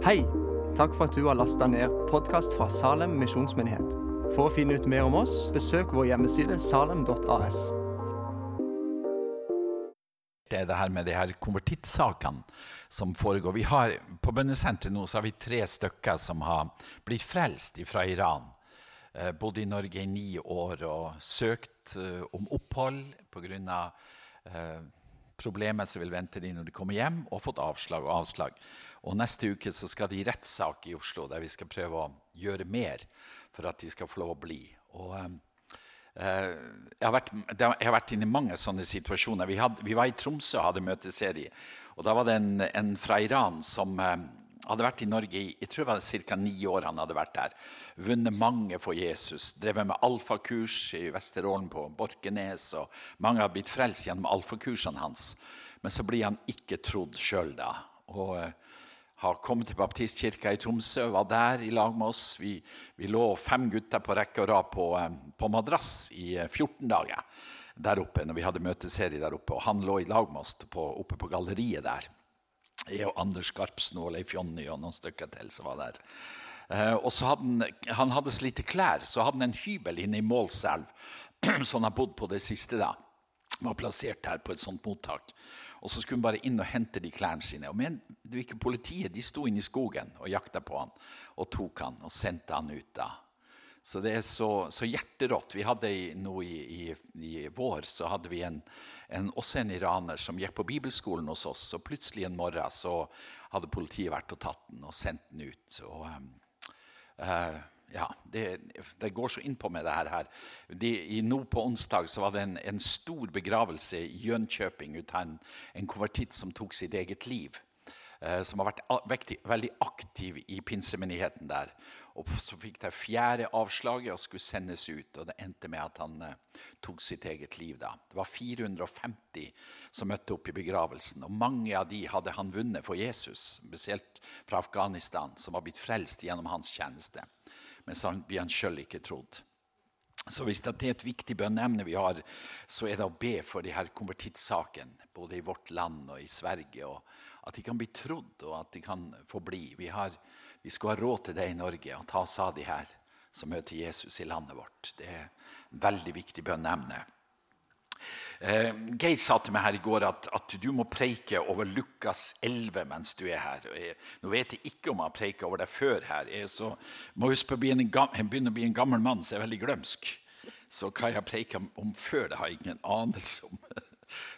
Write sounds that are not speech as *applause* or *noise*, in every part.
Hei! Takk for at du har lasta ned podkast fra Salem misjonsmyndighet. For å finne ut mer om oss, besøk vår hjemmeside salem.as. Det er det her med de her konvertittsakene som foregår. Vi har, på bønnesenteret nå så har vi tre stykker som har blitt frelst fra Iran. Eh, bodde i Norge i ni år og søkt eh, om opphold pga. Eh, problemer som vil vente dem når de kommer hjem, og fått avslag og avslag. Og Neste uke så skal de i rettssak i Oslo, der vi skal prøve å gjøre mer for at de skal få lov å bli. Og, eh, jeg, har vært, jeg har vært inne i mange sånne situasjoner. Vi, hadde, vi var i Tromsø og hadde møteserie. og Da var det en, en fra Iran som eh, hadde vært i Norge i jeg tror det var ca. ni år. han hadde vært der. Vunnet mange for Jesus. Drevet med alfakurs i Vesterålen på Borkenes. og Mange har blitt frelst gjennom alfakursene hans. Men så blir han ikke trodd sjøl da. Og eh, har kommet til baptistkirka i Tromsø, var der i lag med oss. Vi, vi lå fem gutter på rekke og rad på, eh, på, madrass i 14 eh, dager der oppe når vi hadde møteserie der oppe. Og han lå i lag med oss på, oppe på galleriet der. Jeg og Anders Skarpsen og Leif Jonny og noen stykker til som var der. Eh, og så hadde han, han hadde så lite klær, så hadde han en hybel inne i Målselv *clears throat* som han har bodd på det siste. da. Han Var plassert her på et sånt mottak. Og så skulle hun bare inn og hente de klærne sine. Og men du ikke politiet de sto inne i skogen og jakta på han og tok han og sendte han ut. da. Så det er så, så hjerterått. Vi hadde nå i, i, i, vår så hadde vi en, en, også en iraner som gikk på bibelskolen hos oss. Og plutselig en morgen så hadde politiet vært og tatt den og sendt den ut. Og, uh, ja, det, det, går så innpå med det her. De, i, nå på onsdag så var det en, en stor begravelse i Jönköping av en, en konvertitt som tok sitt eget liv. Eh, som har vært vektig, veldig aktiv i pinsemenigheten der. Og så fikk de fjerde avslaget og skulle sendes ut. Og det endte med at han eh, tok sitt eget liv. da. Det var 450 som møtte opp i begravelsen. Og mange av de hadde han vunnet for Jesus, spesielt fra Afghanistan, som var blitt frelst gjennom hans tjeneste mens han blir han sjøl ikke trodd. Så hvis det er et viktig bønneemne vi har, så er det å be for de her konvertittsakene, både i vårt land og i Sverige. og At de kan bli trodd, og at de kan få bli. Vi, har, vi skal ha råd til det i Norge, og ta oss av de her som møter Jesus i landet vårt. Det er et veldig viktig bønneemne. Eh, Geir sa til meg her i går at, at, du må preike over Lukas 11 mens du er her. Nå vet jeg ikke om jeg har preiket over deg før her. Jeg så, må huske på å begynne å bli en gammel mann, så jeg er veldig glømsk. Så hva jeg har preika om før, det har jeg ingen anelse om. *laughs*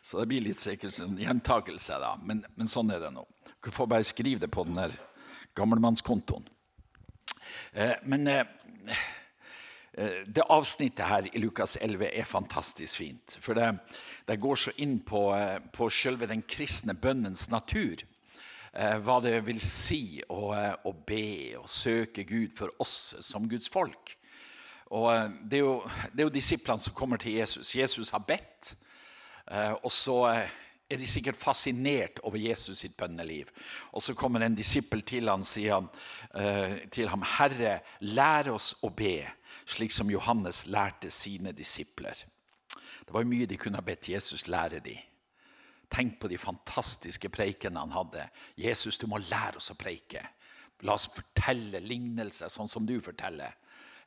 Så det blir litt sikkert en gjentakelse, da. Men, men sånn er det nå. Du får bare skrive det på den der gammelmannskontoen. Eh, men Eh, det avsnittet her i Lukas 11 er fantastisk fint. For det, det går så inn på, eh, på selve den kristne bønnens natur. Eh, hva det vil si å, å, be og søke Gud for oss som Guds folk. Og det er, jo, det er jo disiplene som kommer til Jesus. Jesus har bedt. Og så er de sikkert fascinert over Jesus sitt bønneliv. Og så kommer en disippel til ham og sier til ham, 'Herre, lær oss å be.' Slik som Johannes lærte sine disipler. Det var mye de kunne ha bedt Jesus lære dem. Tenk på de fantastiske preikene han hadde. Jesus, du må lære oss å preike. La oss fortelle lignelser sånn som du forteller.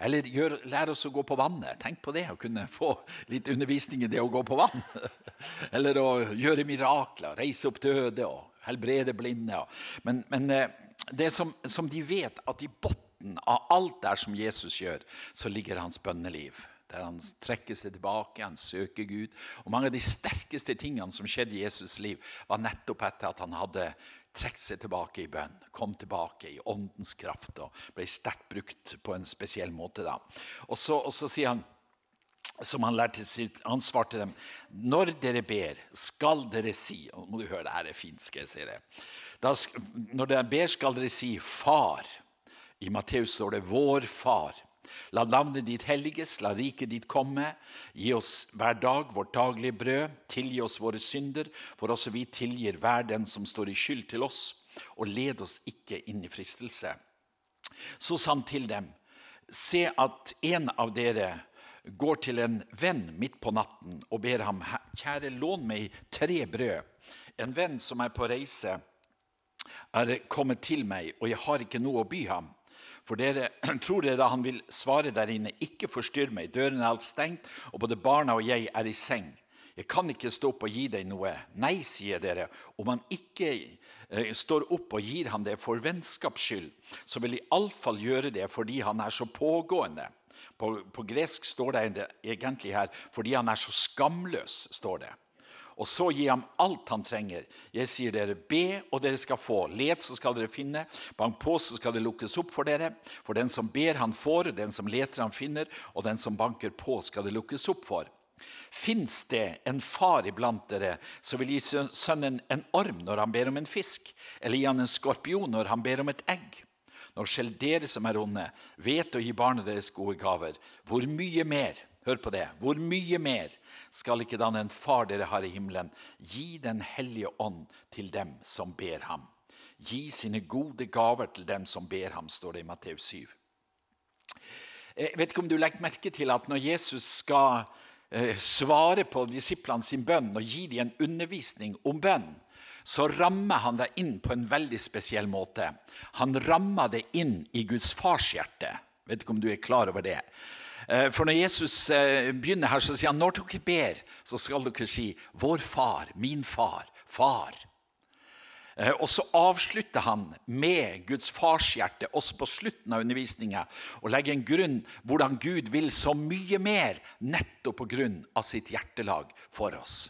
Eller gjør, lær oss å gå på vannet. Tenk på det, å kunne få litt undervisning i det å gå på vann. *laughs* Eller å gjøre mirakler, reise opp døde og helbrede blinde. Men, men eh, det som, som de vet, at i bunnen midten av alt der som Jesus gjør, så ligger hans bønneliv. Der han trekker seg tilbake, han søker Gud. Og Mange av de sterkeste tingene som skjedde i Jesus' liv, var nettopp etter at han hadde trukket seg tilbake i bønn. Kom tilbake i åndens kraft og ble sterkt brukt på en spesiell måte. da. Og så, og så sier han som han lærte sitt ansvar til dem. Når dere ber, skal dere si og må du høre, det her er fint, skal jeg si det. Da, når dere ber, skal dere si 'Far'. I Matteus står det 'Vår Far'. La navnet ditt helliges, la riket ditt komme. Gi oss hver dag vårt daglige brød. Tilgi oss våre synder, for også vi tilgir hver den som står i skyld til oss. Og led oss ikke inn i fristelse. Så sa han til dem, se at en av dere går til en venn midt på natten og ber ham, kjære, lån meg tre brød. En venn som er på reise er kommet til meg, og jeg har ikke noe å by ham. For dere *clears throat* tror dere han vil svare der inne, ikke forstyrr meg, døren er alt stengt, og både barna og jeg er i seng. Jeg kan ikke stå opp og gi deg noe. Nei, sier dere. Om han ikke eh, står opp og gir ham det for vennskaps skyld, så vil de iallfall gjøre det fordi han er så pågående. På, på gresk står det egentlig her 'fordi han er så skamløs'. står det og så gi ham alt han trenger. Jeg sier dere, be, og dere skal få. Let, så skal dere finne. Bank på, så skal det lukkes opp for dere. For den som ber, han får. Den som leter, han finner. Og den som banker på, skal det lukkes opp for. Fins det en far iblant dere som vil gi sønnen en orm når han ber om en fisk, eller gi han en skorpion når han ber om et egg? Når selv dere som er onde, vet å gi barna deres gode gaver, hvor mye mer Hør på det. Hvor mye mer skal ikke da den far dere har i himmelen, gi Den hellige ånd til dem som ber ham? Gi sine gode gaver til dem som ber ham, står det i Matteus 7. Jeg vet ikke om du legger merke til at når Jesus skal eh, svare på disiplene sin bønn og gi dem en undervisning om bønn, så rammer han det inn på en veldig spesiell måte. Han rammer det inn i Guds fars hjerte. Vet ikke om du er klar over det. Eh, for når Jesus eh, begynner her, så sier han når dere ber, så skal dere si 'Vår far, min far, far'. Eh, og så avslutter han med Guds farshjerte også på slutten av undervisninga og legger en grunn hvordan Gud vil så mye mer nettopp på grunn av sitt hjertelag for oss.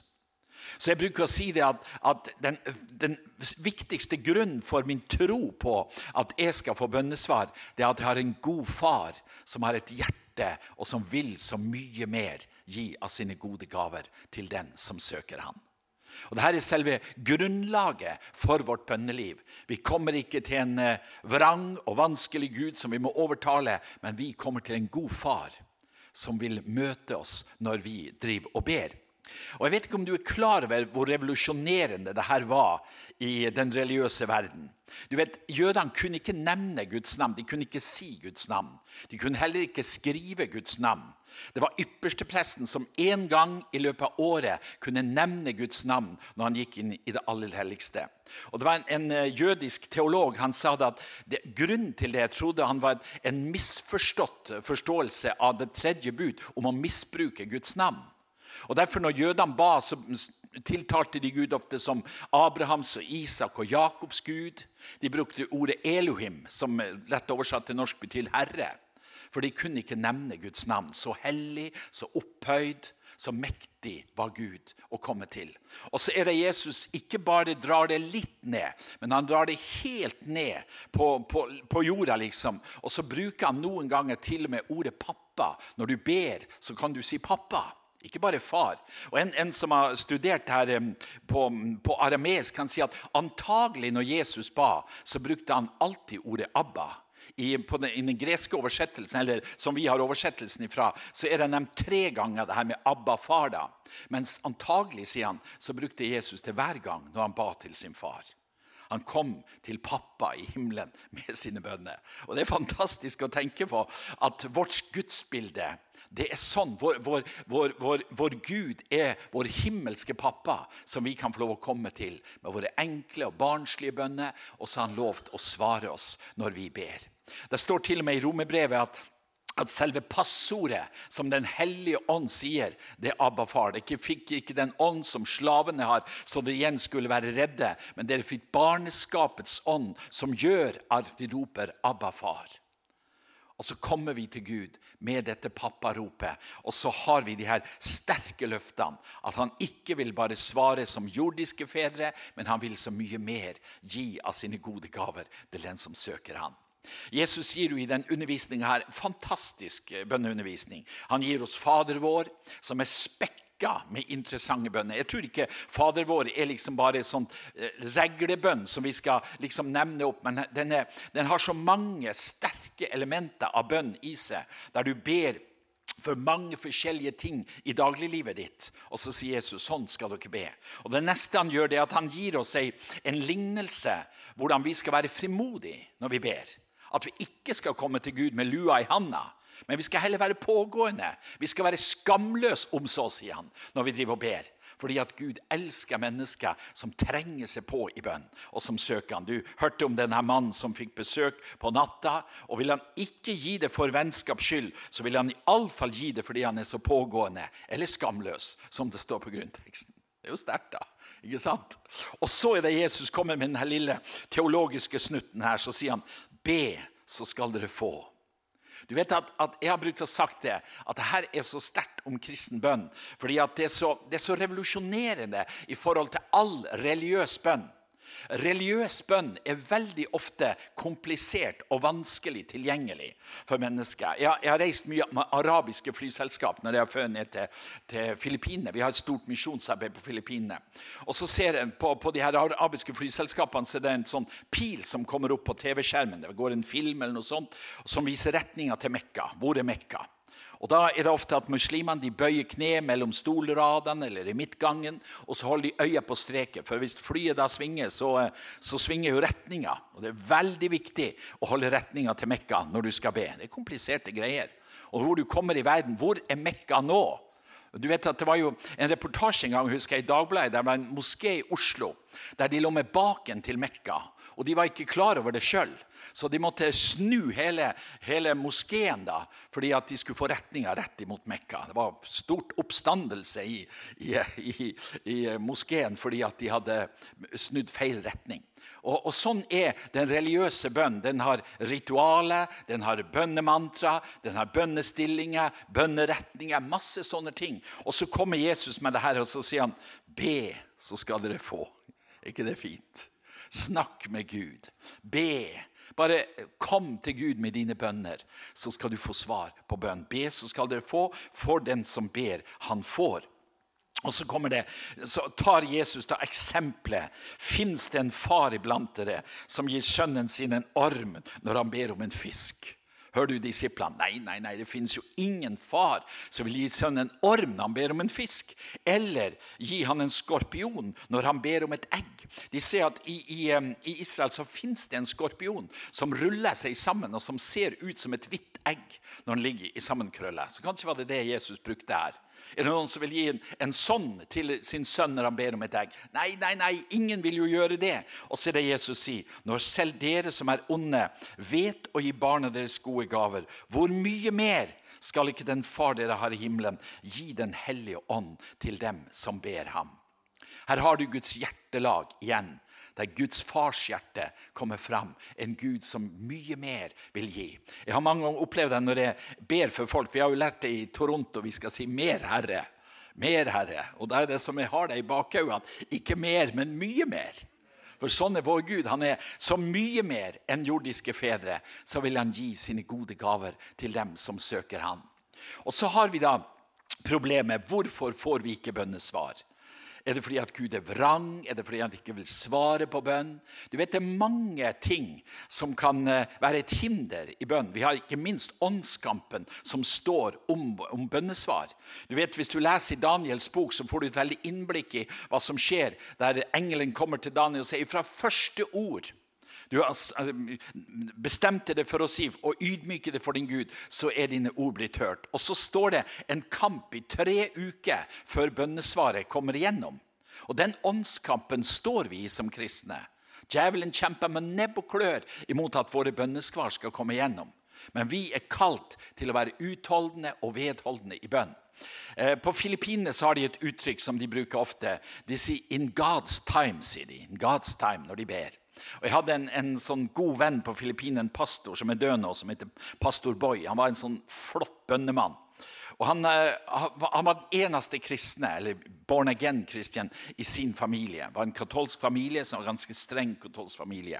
Så jeg bruker å si det at, at den, den, viktigste grunnen for min tro på at jeg skal få bønnesvar, det er at jeg har en god far som har et hjerte og som vil så mye mer gi av sine gode gaver til den som søker ham. Og Dette er selve grunnlaget for vårt bønneliv. Vi kommer ikke til en eh, vrang og vanskelig Gud som vi må overtale, men vi kommer til en god far som vil møte oss når vi driver og ber. Og Jeg vet ikke om du er klar over hvor revolusjonerende det her var i den religiøse verden. Du vet, Jødene kunne ikke nevne Guds navn, de kunne ikke si Guds navn. De kunne heller ikke skrive Guds navn. Det var ypperstepresten som én gang i løpet av året kunne nevne Guds navn når han gikk inn i det aller helligste. Og det var En, en eh, jødisk teolog han sa at det, grunnen til det jeg trodde han var en misforstått forståelse av det tredje bud om å misbruke Guds navn. Og derfor Når jødene ba, så tiltalte de Gud ofte som Abrahams og Isak og Jakobs Gud. De brukte ordet Elohim, som lett oversatt til norsk betyr herre. For de kunne ikke nevne Guds navn. Så hellig, så opphøyd, så mektig var Gud å komme til. Og så er det Jesus ikke bare drar det litt ned, men han drar det helt ned på, på, på jorda. liksom. Og så bruker han noen ganger til og med ordet pappa. Når du ber, så kan du si pappa. Ikke bare far. Og En, en som har studert her på, på arameisk, kan si at antagelig når Jesus ba, så brukte han alltid ordet 'Abba'. I, den, I, den, greske oversettelsen, eller som vi har oversettelsen ifra, så er det nevnt tre ganger det her med 'Abba, far'. da. Mens antagelig, sier han, så brukte Jesus det hver gang når han ba til sin far. Han kom til pappa i himmelen med sine bønner. Og Det er fantastisk å tenke på at vårt gudsbilde det er sånn vår, vår, vår, vår, Gud er vår himmelske pappa, som vi kan få lov å komme til med våre enkle og barnslige bønner. Og så har han lovt å svare oss når vi ber. Det står til og med i romerbrevet at at selve passordet som Den hellige ånd sier, det er Abba far. Dere fikk ikke den ånd som slavene har, så dere igjen skulle være redde. Men dere fikk barneskapets ånd, som gjør at vi roper Abba far. Og så kommer vi til Gud med dette papparopet, og så har vi de her sterke løftene. At han ikke vil bare svare som jordiske fedre, men han vil så mye mer gi av sine gode gaver til den som søker han. Jesus gir jo i den undervisninga her fantastisk bønneundervisning. Han gir oss Fader vår, som er spekk rekka med interessante bønner. Jeg tror ikke Fader vår er liksom bare en sånn eh, reglebønn som vi skal liksom nevne opp, men den, er, den har så mange sterke elementer av bønn i seg, der du ber for mange forskjellige ting i dagliglivet ditt. Og så sier Jesus sånn skal dere be. Og Det neste han gjør, det er at han gir oss en lignelse hvordan vi skal være frimodige når vi ber. At vi ikke skal komme til Gud med lua i handa, men vi skal heller være pågående. Vi skal være skamløse om så, sier han, når vi driver og ber. Fordi at Gud elsker mennesker som trenger seg på i bønn, og som søker han. Du hørte om denne mannen som fikk besøk på natta. og Vil han ikke gi det for vennskaps skyld, så vil han iallfall gi det fordi han er så pågående eller skamløs, som det står på grunnteksten. Det er jo sterkt, da. Ikke sant? Og så er det Jesus kommer med denne lille teologiske snutten her. Så sier han, be, så skal dere få. Du vet at, at Jeg har brukt å sagt det, at det her er så sterkt om kristen bønn. fordi at det er, så, det er så revolusjonerende i forhold til all religiøs bønn. Religiøs bønn er veldig ofte komplisert og vanskelig tilgjengelig for mennesker. Jeg, jeg har reist mye med arabiske flyselskap når jeg har født ned til, til Filippinene. Vi har et stort misjonsarbeid på Filippinene. Og så ser en på, på de her arabiske flyselskapene så er det en sånn pil som kommer opp på TV-skjermen. Det går en film eller noe sånt som viser retninga til Mekka. Hvor er Mekka? Og Da er det ofte at muslimene de bøyer kne mellom stolradene eller i midtgangen, og så holder de øya på streket. For hvis flyet da svinger, så, så svinger jo retninga. Og det er veldig viktig å holde retninga til Mekka når du skal be. Det er kompliserte greier. Og hvor du kommer i verden, hvor er Mekka nå? Du vet at Det var jo en reportasje en gang husker jeg, i Dagbladet. Der var en moské i Oslo der de lå med baken til Mekka. Og de var ikke klar over det sjøl. Så de måtte snu hele, hele moskeen da, fordi at de skulle få retninga rett imot Mekka. Det var stort oppstandelse i, i, i, i moskeen fordi at de hadde snudd feil retning. Og, og, Sånn er den religiøse bønn. Den har ritualer, den har bønnemantra, den har bønnestillinger, bønneretninger, masse sånne ting. Og så kommer Jesus med det her, og så sier han, be, så skal dere få. Ikke det fint? Snakk med Gud. Be. Bare kom til Gud med dine bønner, så skal du få svar på bønn. Be, så skal dere få. For den som ber, han får. Og Så kommer det, så tar Jesus da eksempelet. Fins det en far iblant dere som gir sønnen sin en orm når han ber om en fisk? Hører du disiplene? Nei, nei, nei, det finnes jo ingen far som vil gi sønnen en orm når han ber om en fisk, eller gi han en skorpion når han ber om et egg. De ser at I, i, i Israel så finnes det en skorpion som ruller seg sammen, og som ser ut som et hvitt egg når den ligger i sammenkrølle. Så kanskje var det det Jesus brukte her. Er det noen som vil gi en, en sånn til sin sønn når han ber om et egg? Nei, nei, nei, ingen vil jo gjøre det. Og så er det Jesus sier, når selv dere som er onde, vet å gi barna deres gode gaver, hvor mye mer skal ikke den far dere har i himmelen, gi Den hellige ånd til dem som ber ham? Her har du Guds hjertelag igjen der Guds fars hjerte kommer fram. En Gud som mye mer vil gi. Jeg har mange ganger opplevd det når jeg ber for folk. Vi har jo lært det i Toronto. Vi skal si 'mer Herre'. Mer Herre. Og det er det som jeg har det i bakhodet. Ikke mer, men mye mer. For sånn er vår Gud. Han er så mye mer enn jordiske fedre. Så vil han gi sine gode gaver til dem som søker han. Og så har vi da problemet hvorfor får vi ikke bønnesvar? Er det fordi at Gud er vrang? Er det fordi han ikke vil svare på bønn? Du vet, Det er mange ting som kan eh, være et hinder i bønn. Vi har ikke minst åndskampen som står om, om bønnesvar. Du vet, Hvis du leser i Daniels bok, så får du et veldig innblikk i hva som skjer der engelen kommer til Daniel og sier fra første ord du har eh, bestemt deg for å si og ydmyke deg for din Gud, så er dine ord blitt hørt. Og så står det en kamp i tre uker før bønnesvaret kommer igjennom. Og Den åndskampen står vi i som kristne. Djevelen kjemper med nebb og klør imot at våre bønnesvar skal komme igjennom. Men vi er kalt til å være utholdende og vedholdende i bønn. Eh, på Filippinene har de et uttrykk som de bruker ofte. De sier 'in God's time', sier de. In God's time, når de ber. Og Jeg hadde en, en sånn god venn på Filippinene, en pastor som er død nå, som heter pastor Boy. Han var en sånn flott bønnemann. Og han, eh, han, var den eneste kristne, eller born again-kristien i sin familie. Det var en katolsk familie, som var en ganske streng katolsk familie.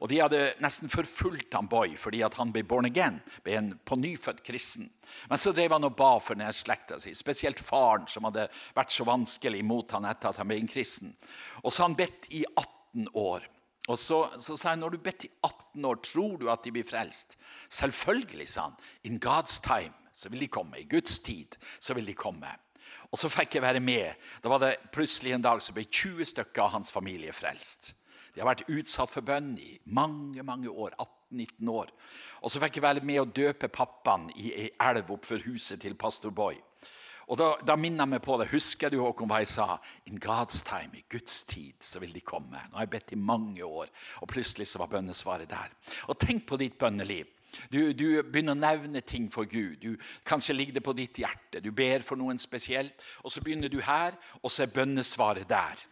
Og De hadde nesten forfulgt han Boy fordi han ble born again, ble en pånyfødt kristen. Men så drev han og ba for denne slekta si, spesielt faren, som hadde vært så vanskelig imot han etter at han ble en kristen. Og så har han bedt i 18 år. Og så, så sa han, når du bedt i 18 år, tror du at de blir frelst? Selvfølgelig, sa han. In God's time så vil de komme. I Guds tid så vil de komme. Og så fikk jeg være med. Da var det plutselig en dag så ble 20 stykker av hans familie frelst. De har vært utsatt for bønn i mange mange år. 18-19 år. Og så fikk jeg være med å døpe pappaen i ei elv oppfor huset til pastor Boy. Og da, da minner meg på det. Husker du Håkon, hva jeg sa? In God's time, i Guds tid, så vil de komme. Nå har jeg bedt i mange år, og plutselig så var bønnesvaret der. Og tenk på ditt bønneliv. Du, du, begynner å nevne ting for Gud. Du, kanskje ligger det på ditt hjerte. Du ber for noen spesielt. Og så begynner du her, og så er bønnesvaret der.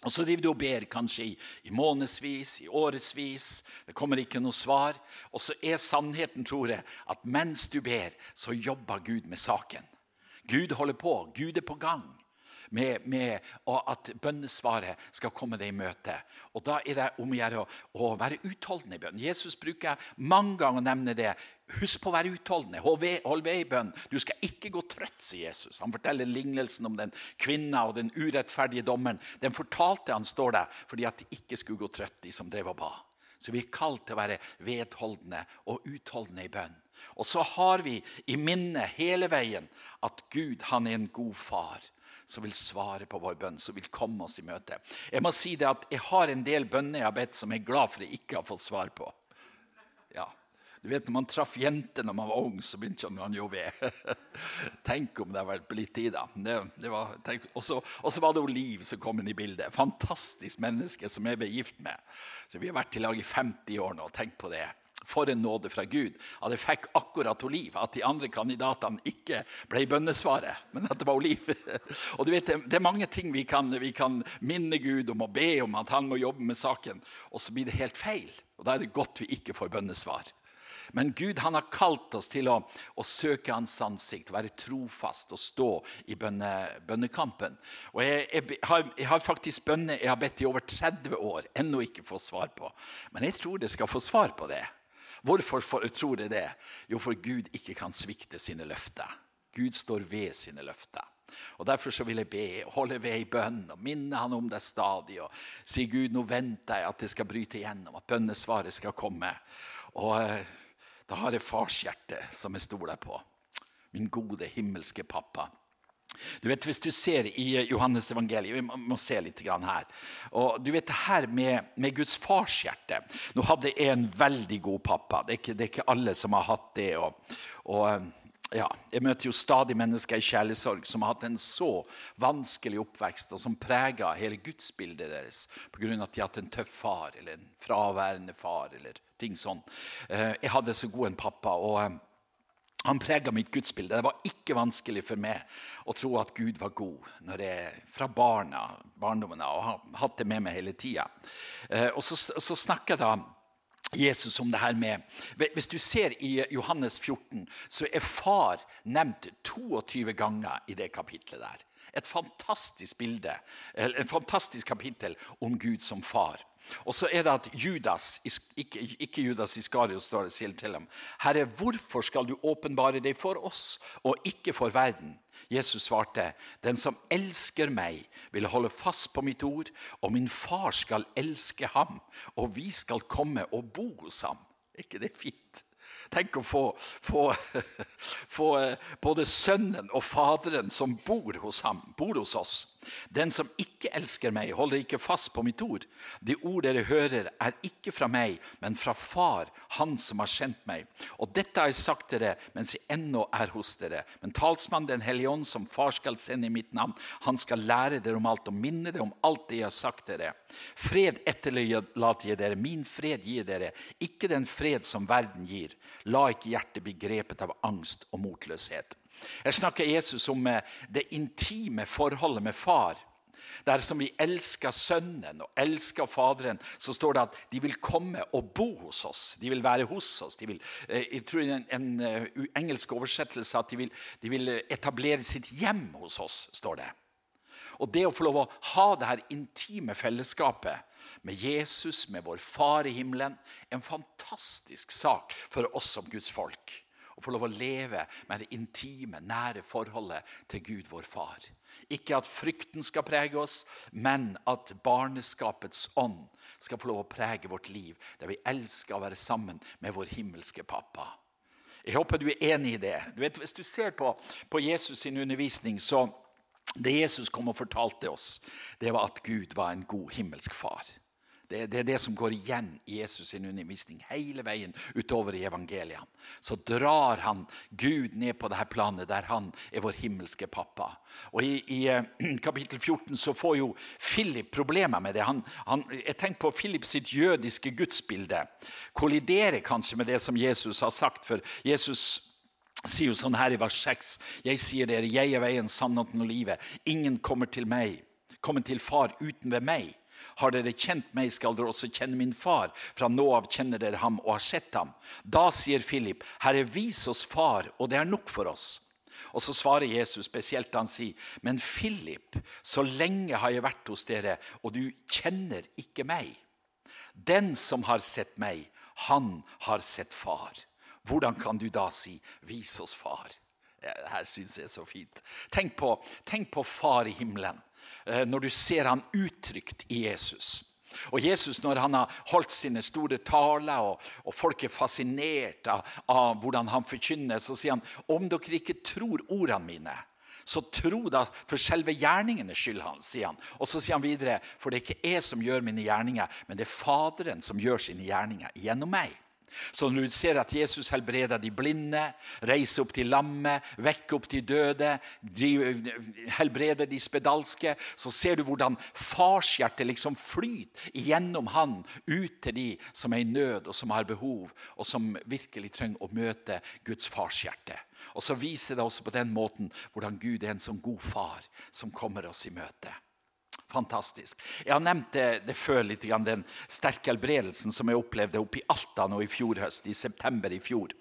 Og Så driver du og ber kanskje i, i månedsvis, i årevis. Det kommer ikke noe svar. Og så er sannheten, tror jeg, at mens du ber, så jobber Gud med saken. Gud holder på. Gud er på gang med, med at bønnesvaret skal komme deg i møte. Og Da er det om å gjøre å, være utholdende i bønn. Jesus bruker mange ganger å nevne det. Husk på å være utholdende. Hold ved i bønn. Du skal ikke gå trøtt, sier Jesus. Han forteller lignelsen om den kvinna og den urettferdige dommeren. Den fortalte han, står der, fordi at de ikke skulle gå trøtt, de som drev og ba. Så vi er kalt til å være vedholdende og utholdende i bønn. Og så har vi i minnet hele veien at Gud han er en god far som vil svare på vår bønn, som vil komme oss i møte. Jeg må si det at jeg har en del bønner jeg har bedt som jeg er glad for jeg ikke har fått svar på. Ja, du vet, når man traff jenter når man var ung, så begynte man jo ved. *laughs* Tenk om det hadde vært blitt tid, da. Det, det var, og så var det Liv som kom inn i bildet. Fantastisk menneske som jeg ble gift med. Så Vi har vært i lag i 50 år nå. Tenk på det. For en nåde fra Gud. At jeg fikk akkurat Oliv. At de andre kandidatene ikke ble bønnesvaret, men at det var Oliv. *laughs* Og du vet, Det er mange ting vi kan, vi kan minne Gud om og be om at han må jobbe med saken, og så blir det helt feil. Og Da er det godt vi ikke får bønnesvar. Men Gud han har kalt oss til å, å søke Hans ansikt, være trofast og stå i bønne, bønnekampen. Og jeg, jeg, har, jeg, har, faktisk bønner jeg har bedt i over 30 år, ennå ikke fått svar på. Men jeg tror det skal få svar på det. Hvorfor tror jeg det? Jo, for Gud ikke kan svikte sine løfter. Gud står ved sine løfter. Og Derfor så vil jeg be, holde ved i bønn og minne han om det stadig. og Si Gud, nå venter jeg at det skal bryte igjennom, at bønnesvaret skal komme. Og eh, da har jeg farshjertet som jeg stoler på. Min gode himmelske pappa. Du vet, Hvis du ser i Johannes evangeliet Vi må se litt her. Og du vet det her med, med Guds farshjerte Nå hadde jeg en veldig god pappa. Det er ikke, det er ikke alle som har hatt det. og, og ja, jeg møter jo stadig mennesker i kjærlighetssorg som har hatt en så vanskelig oppvekst, og som preger hele gudsbildet deres pga. at de har hatt en tøff far eller en fraværende far. eller ting sånn. Eh, jeg hadde så god en pappa. og eh, han prega mitt gudsbilde. Det var ikke vanskelig for meg å tro at Gud var god når jeg, fra barna, barndommen og har hatt det med meg hele tida. Eh, og så, så snakker da Jesus om det her med Hvis du ser i Johannes 14, så er far nevnt 22 ganger i det kapitlet der. Et fantastisk bilde, et fantastisk kapittel om Gud som far. Og så er det at Judas, ikke, ikke Judas Iskariot, står det sier til ham. Herre, hvorfor skal du åpenbare deg for oss og ikke for verden? Jesus svarte, den som elsker meg, vil holde fast på mitt ord, og min far skal elske ham, og vi skal komme og bo hos ham. Er ikke det fint? Tenk å få, få, *laughs* få, eh, både sønnen og faderen som bor hos ham, bor hos oss. Den som ikke elsker meg, holder ikke fast på mitt ord. De ord dere hører, er ikke fra meg, men fra Far, Han som har sendt meg. Og dette har jeg sagt dere mens jeg ennå er hos dere. Men talsmannen Den hellige ånd, som Far skal sende i mitt navn, han skal lære dere om alt og minne dere om alt det jeg har sagt dere. Fred etterlater jeg dere, min fred gir dere, ikke den fred som verden gir. La ikke hjertet bli grepet av angst og motløshet. Jeg snakker Jesus om eh, det intime forholdet med far. Der som vi elsker Sønnen og elsker Faderen, så står det at de vil komme og bo hos oss. De vil være hos oss. De vil, eh, jeg tror En, en eh, engelsk oversettelse at de vil, de vil, etablere sitt hjem hos oss, står det. Og det å få lov å ha det her intime fellesskapet med Jesus, med vår Far i himmelen, en fantastisk sak for oss som Guds folk og få lov å leve med det intime, nære forholdet til Gud, vår far. Ikke at frykten skal prege oss, men at barneskapets ånd skal få lov å prege vårt liv, der vi elsker å være sammen med vår himmelske pappa. Jeg håper du er enig i det. Du vet, hvis du ser på, på Jesus' sin undervisning, så det Jesus kom og fortalte oss, det var at Gud var en god himmelsk far. Det, det, er det som går igjen i Jesus' sin undervisning hele veien utover i evangeliene. Så drar han Gud ned på dette planet der han er vår himmelske pappa. Og I, i eh, *clears throat* kapittel 14 så får jo Philip problemer med det. Han, han, jeg tenker på Philip sitt jødiske gudsbilde. Kolliderer kanskje med det som Jesus har sagt. For Jesus sier jo sånn her i vers 6.: Jeg sier dere, jeg er veien, sannheten og livet. Ingen kommer til meg, kommer til far uten ved meg. Har dere kjent meg, skal dere også kjenne min far. Fra nå av kjenner dere ham og har sett ham. Da sier Philip, Herre, vis oss far, og det er nok for oss. Og så svarer Jesus spesielt da han sier, Men Philip, så lenge har jeg vært hos dere, og du kjenner ikke meg. Den som har sett meg, han har sett far. Hvordan kan du da si 'vis oss far'? Det her syns jeg er så fint. Tenk på, tenk på far i himmelen. Eh, når du ser han uttrykt i Jesus. Og Jesus, når han har holdt sine store taler, og, og folk er fascinert av, av, hvordan han forkynner, så sier han om dere ikke tror ordene mine, så tro da for selve gjerningene skyld hans, sier han. Og så sier han videre, for det er ikke jeg som gjør mine gjerninger, men det er Faderen som gjør sine gjerninger gjennom meg. Så når du ser at Jesus helbreder de blinde, reiser opp til lamme, vekker opp de døde, helbreder de spedalske, så ser du hvordan farshjertet liksom flyter igjennom han ut til de som er i nød og som har behov, og som virkelig trenger å møte Guds farshjerte. Og så viser det også på den måten hvordan Gud er en sånn god far som kommer oss i møte. Fantastisk. Jeg har nevnt det, det før, litt, den sterke helbredelsen som jeg opplevde oppe i Alta nå i fjor høst, i september i fjor.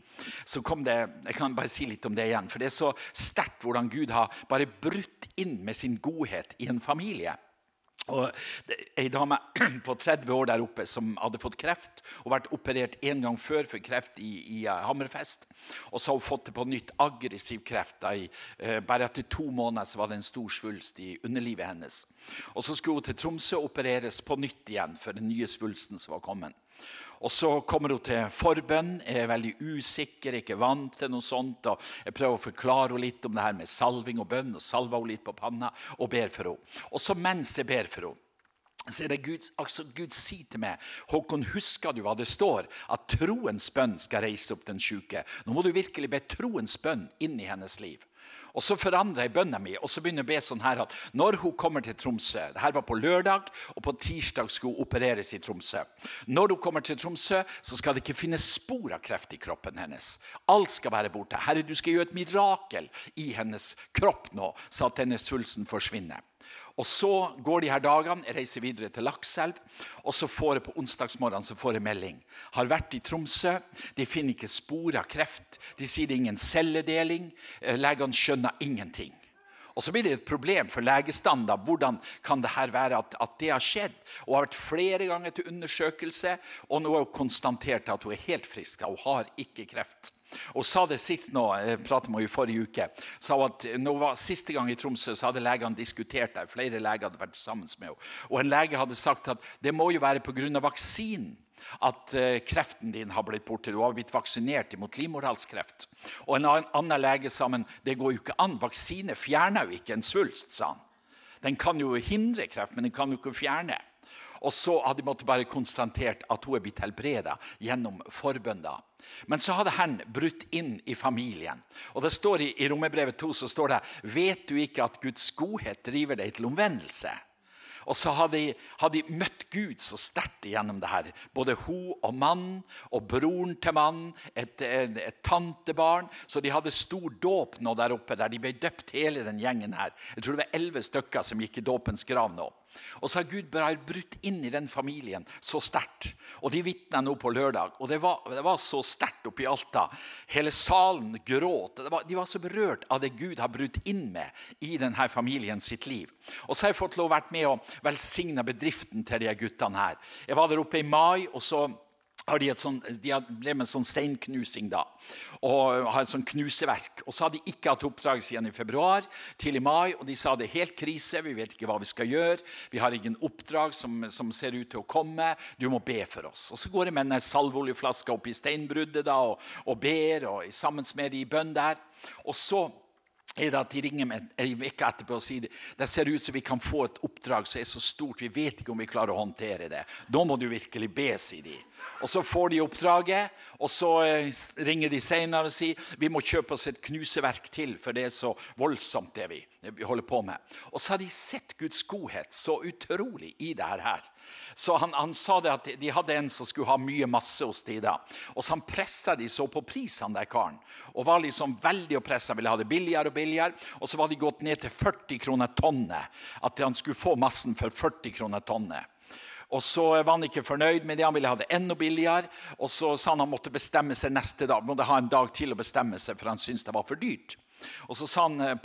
Så kom det, Jeg kan bare si litt om det igjen. For det er så sterkt hvordan Gud har bare brutt inn med sin godhet i en familie. Og Ei dame *clears throat* på 30 år der oppe som hadde fått kreft og vært operert en gang før for kreft i, i uh, Hammerfest. Og så har hun fått det på nytt aggressiv kreft. I, eh, bare etter to måneder så var det en stor svulst i underlivet hennes. Og Så skulle hun til Tromsø opereres på nytt igjen for den nye svulsten som var kommet. Og Så kommer hun til forbønn, er veldig usikker, ikke vant til noe sånt. og Jeg prøver å forklare henne litt om det her med salving og bønn, og salver henne litt på panna og ber for henne. Og så mens jeg ber for henne, så er det Gud, altså Gud sier til meg Håkon, husker du hva det står? At troens bønn skal reise opp den syke. Nå må du virkelig be troens bønn inn i hennes liv. Og Så forandrer jeg bønna mi og så begynner jeg å be sånn her at når hun kommer til Tromsø Dette var på lørdag, og på tirsdag skulle hun opereres i Tromsø. Når hun kommer til Tromsø, så skal det ikke finnes spor av kreft i kroppen hennes. Alt skal være borte. Herre, du skal gjøre et mirakel i hennes kropp nå, så at denne svulsten forsvinner. Og Så går de her dagene, reiser videre til Lakselv. Og så får jeg på onsdagsmorgen så får jeg melding. Har vært i Tromsø. De finner ikke spor av kreft. De sier det er ingen celledeling. Eh, legene skjønner ingenting. Og Så blir det et problem for legestanden. Hvordan kan det her være at, at, det har skjedd? Hun har vært flere ganger til undersøkelse, og nå har hun konstatert at hun er helt frisk. Hun har ikke kreft. Og sa det sist nå, med henne i forrige uke, sa at hun var Siste gang i Tromsø så hadde legene diskutert der. Flere leger hadde vært sammen med henne. Og en lege hadde sagt at det må jo være pga. vaksinen at eh, kreften din har blitt borte. Du har blitt vaksinert mot livmorhalskreft. Og en annen lege sa men det går jo ikke an. Vaksine fjerner jo ikke en svulst, sa han. Den kan jo hindre kreft, men den kan jo ikke fjerne. Og så hadde de bare konstatert at hun er blitt helbreda gjennom forbønn. Men så hadde Herren brutt inn i familien. Og det står I, i Romerbrevet 2 så står det Vet du ikke at Guds godhet driver deg til omvendelse? Og så hadde de, hadde de møtt Gud så sterkt gjennom det her. Både hun og mannen og broren til mannen, et, et, et, tantebarn. Så de hadde stor dåp nå der oppe, der de ble døpt hele den gjengen her. Jeg tror det var elleve stykker som gikk i dåpens grav nå. Og så har Gud bare brutt inn i den familien så sterkt. Og de vitna nå på lørdag. Og det var, det var så sterkt oppe i Alta. Hele salen gråt. Var, de var så berørt av det Gud har brutt inn med i denne familien sitt liv. Og så har jeg fått lov å være med og velsigne bedriften til de guttene her. Jeg var der oppe i mai. og så har de, sånt, de drev med sånn steinknusing da, og har et sånn knuseverk. Og så har de ikke hatt oppdrag siden i februar til i mai. Og de sa det er helt krise, vi vet ikke hva vi skal gjøre. Vi har ingen oppdrag som, som ser ut til å komme. Du må be for oss. Og så går jeg med en salveoljeflaske opp i steinbruddet da, og, og ber og sammen med de i bønn der. Og så er det at de ringer meg en uke etterpå og sier det ser ut som vi kan få et oppdrag som er så stort, vi vet ikke om vi klarer å håndtere det. Da må du virkelig be, sier de. Og Så får de oppdraget, og så eh, ringer de senere og sier vi må kjøpe oss et knuseverk til, for det er så voldsomt, det vi, vi holder på med. Og så har de sett Guds godhet så utrolig i det her. Så han, han, sa det at de hadde en som skulle ha mye masse hos de da. Og så han pressa de så på pris, han der karen. Og var liksom veldig og pressa, ville ha det billigere og billigere. Og så var de gått ned til 40 kroner tonnet. At han skulle få massen for 40 kroner tonnet. Og så var han ikke fornøyd med det, han ville ha det enda billigere. Og så sa han han måtte bestemme seg neste dag. Måtte ha en dag til å bestemme seg, for han syntes det var for dyrt. Og så sa han eh,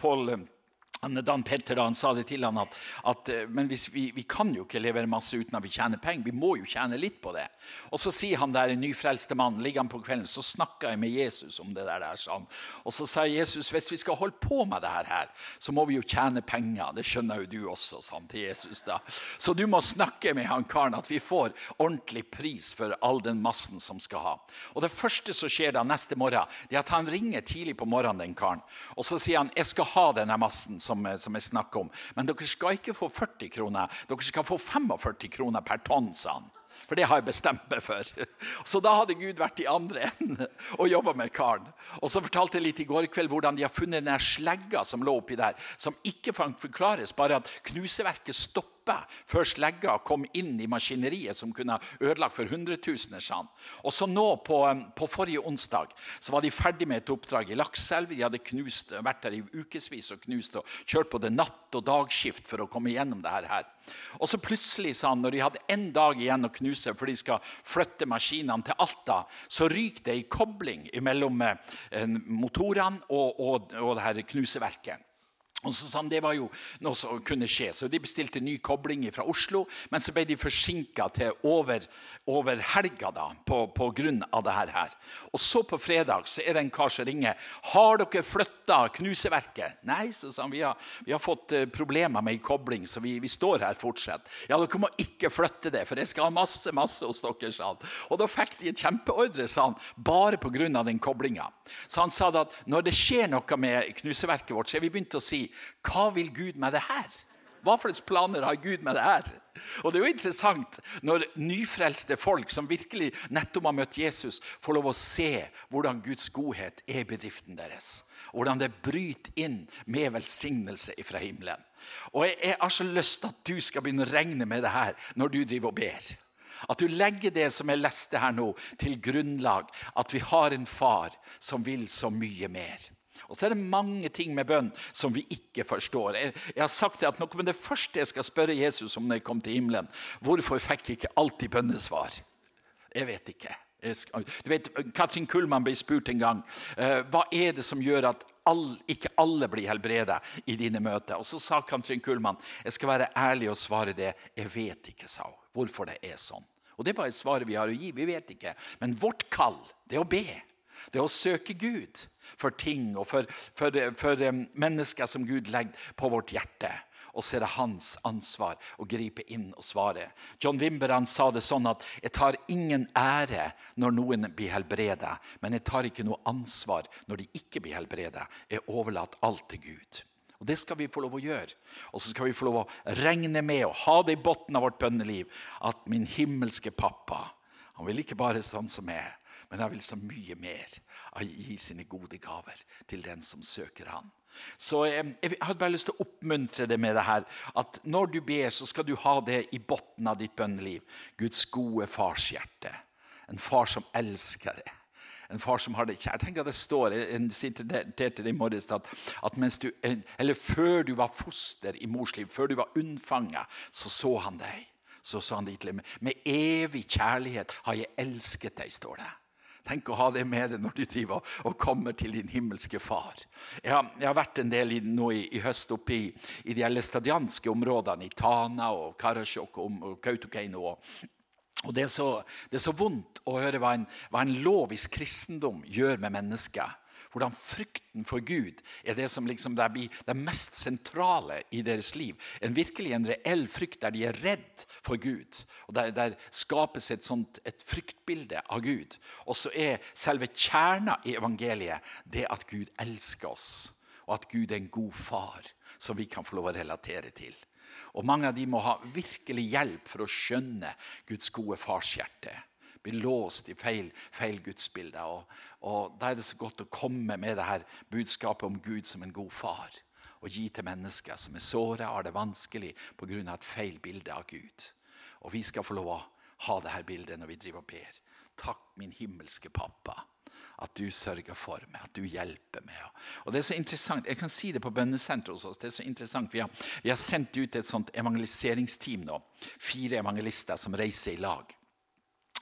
Paul Dan Petter da, han sa det til han at, at eh, men vi, vi, kan jo ikke levere masse uten at vi tjener penger. Vi må jo tjene litt på det. Og så sier han der, en nyfrelste mann, ligger han på kvelden, så snakka jeg med Jesus om det der. der sånn. Og så sa Jesus hvis vi skal holde på med det her, så må vi jo tjene penger. Det skjønner jo du også, sånn til Jesus. da. Så du må snakke med han karen at vi får ordentlig pris for all den massen som skal ha. Og Det første som skjer da neste morgen, det er at han ringer tidlig på morgenen, den karen. Og så sier han jeg skal ha denne massen. som som, som jeg snakker om. Men dere skal ikke få 40 kroner, dere skal få 45 kroner per tonn, sa han. For det har jeg bestemt meg for. *laughs* Så da hadde Gud vært i andre enden *laughs* og jobba med karen. Og så fortalte jeg litt i går kveld hvordan de har funnet den slegga som lå oppi der, som ikke kan forklares, bare at knuseverket stopper før slegga kom inn i maskineriet som kunne ødelagt for hundretusener. Sånn. Og så nå på, på, forrige onsdag så var de ferdig med et oppdrag i Lakselv. De hadde knust, vært der i ukevis og knust og kjørt på det natt- og dagskift for å komme gjennom det her. Og så plutselig, sa han, når de hadde en dag igjen å knuse, for de skal flytte maskinene til Alta, så ryker det ei kobling mellom eh, motorene og, og, og det her knuseverket. Og så sa han Det var jo noe som kunne skje, så de bestilte ny kobling fra Oslo. Men så ble de forsinka til over, over helga da, på, på, grunn av det her. Og så på fredag så er det en kar som ringer. 'Har dere flytta knuseverket?' 'Nei', så sa han. Vi har, vi har fått uh, problemer med ei kobling, så vi, vi, står her fortsatt. 'Ja, dere må ikke flytte det, for jeg skal ha masse masse hos dere', sa han. Og da fikk de et kjempeordre, sa han, bare pga. den koblinga. Så han sa at når det skjer noe med knuseverket vårt, så er vi begynt å si hva vil Gud med det her? Hva slags planer har Gud med det her? Og Det er jo interessant når nyfrelste folk som virkelig nettopp har møtt Jesus, får lov å se hvordan Guds godhet er i bedriften deres. Hvordan det bryter inn med velsignelse fra himmelen. Og Jeg har så lyst til at du skal begynne å regne med det her når du driver og ber. At du legger det som jeg leste her nå, til grunnlag. At vi har en far som vil så mye mer. Og så er det mange ting med bønn som vi ikke forstår. Jeg, jeg har sagt det at Noe med det første jeg skal spørre Jesus om når jeg kom til himmelen, hvorfor fikk jeg ikke alltid bønnesvar? Jeg vet ikke. Jeg skal, du vet, Katrin Kullmann ble spurt en gang uh, hva er det som gjør at all, ikke alle blir helbredet i dine møter. Og Så sa Katrin Kullmann jeg skal være ærlig og svare det. Jeg vet ikke, sa hun, hvorfor det er sånn. Og Det er bare svaret vi har å gi. Vi vet ikke. Men vårt kall, det er å be. Det er å søke Gud for ting og for, for, for mennesker som Gud legger på vårt hjerte. Og så er det hans ansvar å gripe inn og svare. John Wimber han sa det sånn at jeg tar ingen ære når noen blir helbredet, men jeg tar ikke noe ansvar når de ikke blir helbredet. Jeg overlater alt til Gud. Og Det skal vi få lov å gjøre. Og så skal vi få lov å regne med og ha det i bunnen av vårt bønneliv at min himmelske pappa han vil ikke bare sånn som jeg, men han vil så mye mer av gi sine gode gaver til den som søker han. Så jeg, hadde bare lyst til å oppmuntre deg med det her, at når du ber, så skal du ha det i bunnen av ditt bønneliv. Guds gode farshjerte. En far som elsker deg. En far som har det kjært. Tenk at det står jeg siterte det i morges, at, at du, eller før du var foster i mors liv, før du var unnfanga, så så han deg. Så sa han liv. Med evig kjærlighet har jeg elsket deg, står det. Tenk å ha det med deg når du driver og kommer til din himmelske far. Jeg har, jeg har vært en del i, nå i, i høst oppe i, i de elestadianske områdene, i Tana og Karasjok og, og Kautokeino. Og, og det, er så, det er så vondt å høre hva en, hva en lovisk kristendom gjør med mennesker hvordan frykten for Gud er det som liksom det blir det mest sentrale i deres liv. En virkelig en reell frykt der de er redd for Gud. og Der, der skapes et, sånt, et fryktbilde av Gud. Og så er selve kjerna i evangeliet det at Gud elsker oss. og at Gud er en god far som vi kan få lov å relatere til. Og Mange av de må ha virkelig hjelp for å skjønne Guds gode farshjerte. Blir låst i feil, feil gudsbilder. Og, og Da er det så godt å komme med det her budskapet om Gud som en god far. Og gi til mennesker som er såra, har det vanskelig pga. et feil bilde av Gud. Og vi skal få lov å ha det her bildet når vi driver og ber. Takk, min himmelske pappa at du sørger for meg, at du hjelper meg. Og det er så interessant, Jeg kan si det på bønnesenteret hos oss. det er så interessant, Vi har, vi har sendt ut et sånt evangeliseringsteam nå. Fire evangelister som reiser i lag.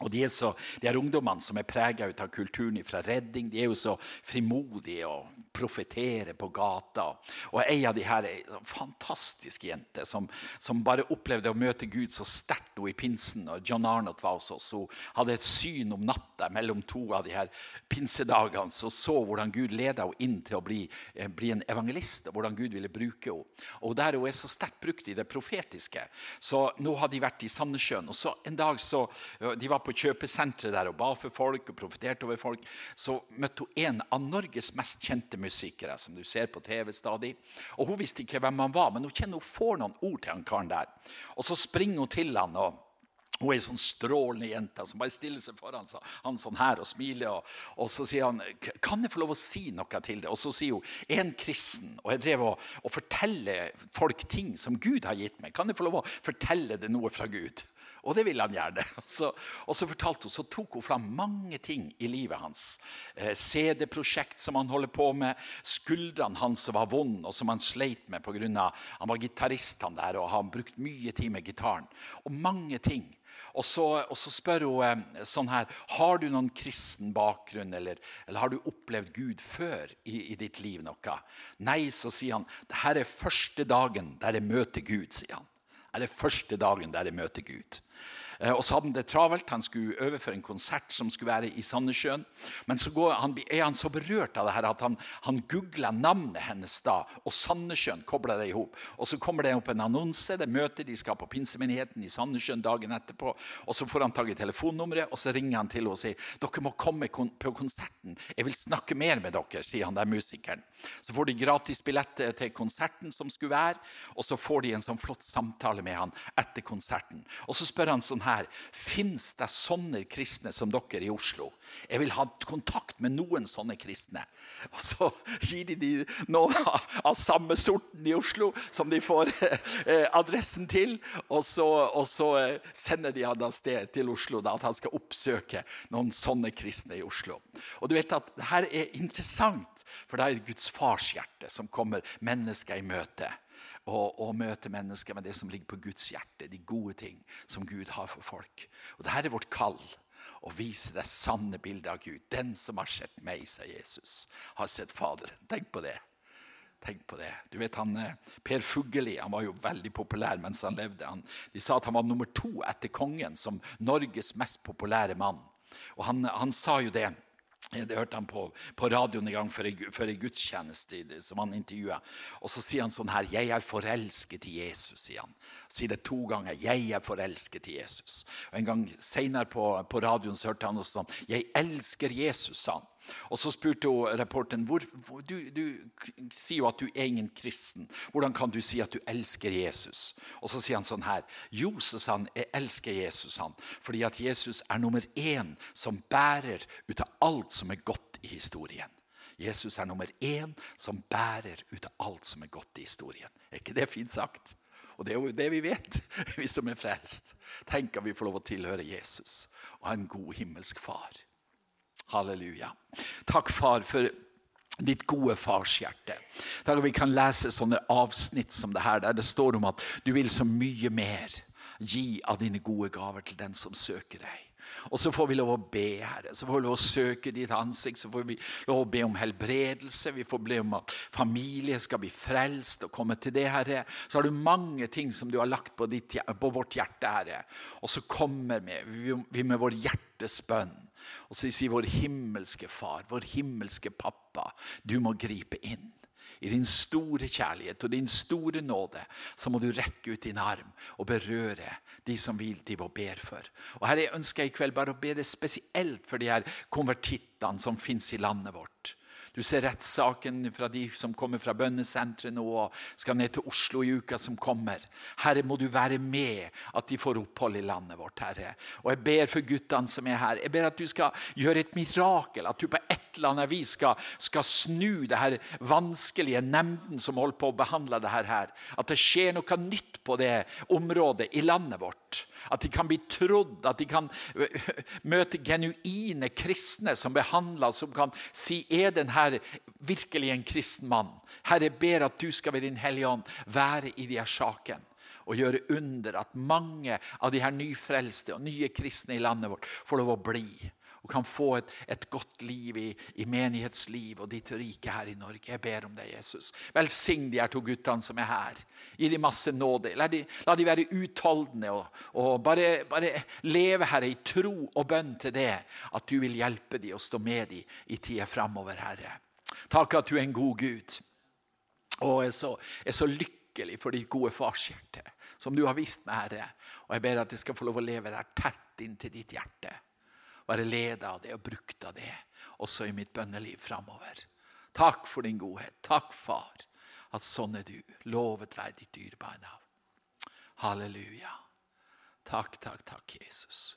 Og de, er så, de er ungdommene som er prega av kulturen fra Redding, de er jo så frimodige og profeterer på gata. Og ei av de her er en fantastisk jente som, som, bare opplevde å møte Gud så sterkt i pinsen. og John Arnott var hos oss. Hun hadde et syn om natta mellom to av de her pinsedagene. Så så hvordan Gud leda henne inn til å bli, eh, bli, en evangelist, og hvordan Gud ville bruke henne. Og der hun er så sterkt brukt i det profetiske. Så nå har de vært i Sandnessjøen. Og så en dag så, de var på kjøpesenteret der og ba for folk og profeterte over folk, så møtte hun en av Norges mest kjente musikere, som du ser på TV stadig. Og Hun visste ikke hvem han var, men hun kjenner hun får noen ord til han karen der. Og Så springer hun til han, og hun er en sånn strålende jente som bare stiller seg foran han sånn her og smiler. Og, og, Så sier han kan jeg få lov å si noe til det. Og så sier hun en kristen, og jeg drev og, og forteller folk ting som Gud har gitt meg. Kan jeg få lov å fortelle det noe fra Gud? Og det ville han gjerne. *laughs* Så, og så fortalte hun, så tok hun fram mange ting i livet hans. Eh, CD-prosjekt som han holder på med, skuldrene hans som var vond, og som han sleit med pga. Han var gitarist han der, og har brukt mye tid med gitaren. Og mange ting. Og så, og så, spør hun eh, sånn her Har du noen kristen bakgrunn, eller, eller har du opplevd Gud før i, i, ditt liv noe? Nei, så sier han. Dette er første dagen der jeg møter Gud, sier han. Det er første dagen der jeg møter Gud. Eh, og så hadde han det travelt. Han skulle øve for en konsert som skulle være i Sandnessjøen. Men så han, er han så berørt av det her at han, han googla navnet hennes da, og Sandnessjøen kobla det i. Og så kommer det opp en annonse. Det møter de skal på pinsemenigheten i Sandnessjøen dagen etterpå. Og så får han tak i telefonnummeret, og så ringer han til og sier dere må komme på konserten. Jeg vil snakke mer med dere, sier han der musikeren. Så får de gratisbillett til konserten som skulle være, og så får de en sånn flott samtale med han etter konserten. Og så spør han sånn her her. Fins det sånne kristne som dere i Oslo? Jeg vil ha kontakt med noen sånne kristne. Og så gir de, dem noen av samme sorten i Oslo som de får *laughs* eh, adressen til. Og så, og så eh, sender de han av sted til Oslo da, at han skal oppsøke noen sånne kristne i Oslo. Og du vet at Dette er interessant, for det er Guds fars hjerte som kommer mennesker i møte og, og møte mennesker med det som ligger på Guds hjerte, de gode ting som Gud har for folk. Og Dette er vårt kall. Å vise det sanne bildet av Gud. Den som har sett meg, sa Jesus, har sett Faderen. Tenk på det. Tenk på det. Du vet, han, eh, Per Fugelli han var jo veldig populær mens han levde. Han, de sa at han var nummer to etter kongen som Norges mest populære mann. Og han, han sa jo det det hørte han på, på radioen en gang før ei gudstjeneste som han intervjua. Og så sier han sånn her 'Jeg er forelsket i Jesus', sier han. Sier det to ganger. 'Jeg er forelsket i Jesus'. Og En gang seinere på, på radioen så hørte han også sånn 'Jeg elsker Jesus', sa han. Og Så spurte hun reporteren hvor, hvor, du, du, sier jo at du er ingen kristen. Hvordan kan du si at du elsker Jesus? Og Så sier han sånn her. Jo, sa han, jeg elsker Jesus han, fordi at Jesus er nummer én som bærer ut av alt som er godt i historien. Jesus er nummer én som bærer ut av alt som er godt i historien. Er ikke det fint sagt? Og det er jo det vi vet, *laughs* vi som er frelst. Tenk at vi får lov å tilhøre Jesus og ha en god himmelsk far. Halleluja. Takk, far, for ditt gode farshjerte. Der vi kan lese sånne avsnitt som det her, der det står om at du vil så mye mer gi av dine gode gaver til den som søker deg. Og så får vi lov å be, Herre. Så får vi lov å søke ditt ansikt. Så får vi lov å be om helbredelse. Vi får be om at familie skal bli frelst og komme til det, Herre. Så har du mange ting som du har lagt på, ditt, på vårt hjerte, Herre. Og så kommer vi med vår hjertes bønn og så sier vår himmelske far, vår himmelske pappa, du må gripe inn. I din store kjærlighet og din store nåde så må du rekke ut din arm og berøre de som vil til og ber for. Og Herre, jeg ønsker i kveld bare å be det spesielt for de her konvertittene som finnes i landet vårt. Du ser rettssaken fra de som kommer fra bønnesenteret nå og skal ned til Oslo i uka som kommer. Herre, må du være med at de får opphold i landet vårt, Herre. Og jeg ber for guttene som er her. Jeg ber at du skal gjøre et mirakel. At du på et eller annet vis skal, skal snu det her vanskelige nemnden som holder på å behandle det her. At det skjer noe nytt på det området i landet vårt. At de kan bli trodd, at de kan møte genuine kristne som behandler, som kan si er den her virkelig en kristen mann. Herre, jeg ber at du skal ved Din Hellige Ånd være i de her sakene og gjøre under at mange av de her nyfrelste og nye kristne i landet vårt får lov å bli og kan få et, et godt liv i, i, menighetsliv og ditt rike her i Norge. Jeg ber om deg, Jesus. Velsign de her to guttene som er her. Gi dem masse nåde. La de, la de være utholdende og, og bare, bare, leve Herre, i tro og bønn til det, at du vil hjelpe dem og stå med dem i tida framover, Herre. Takk at du er en god Gud. Og jeg er så, jeg er så lykkelig for ditt gode farshjerte, som du har vist meg, Herre. Og jeg ber at jeg skal få lov å leve der tett inntil ditt hjerte være ledet av det og brukt av det også i mitt bønneliv framover. Takk for din godhet. Takk, far, at sånn er du. Lovet være ditt dyrebare navn. Halleluja. Takk, takk, takk, Jesus.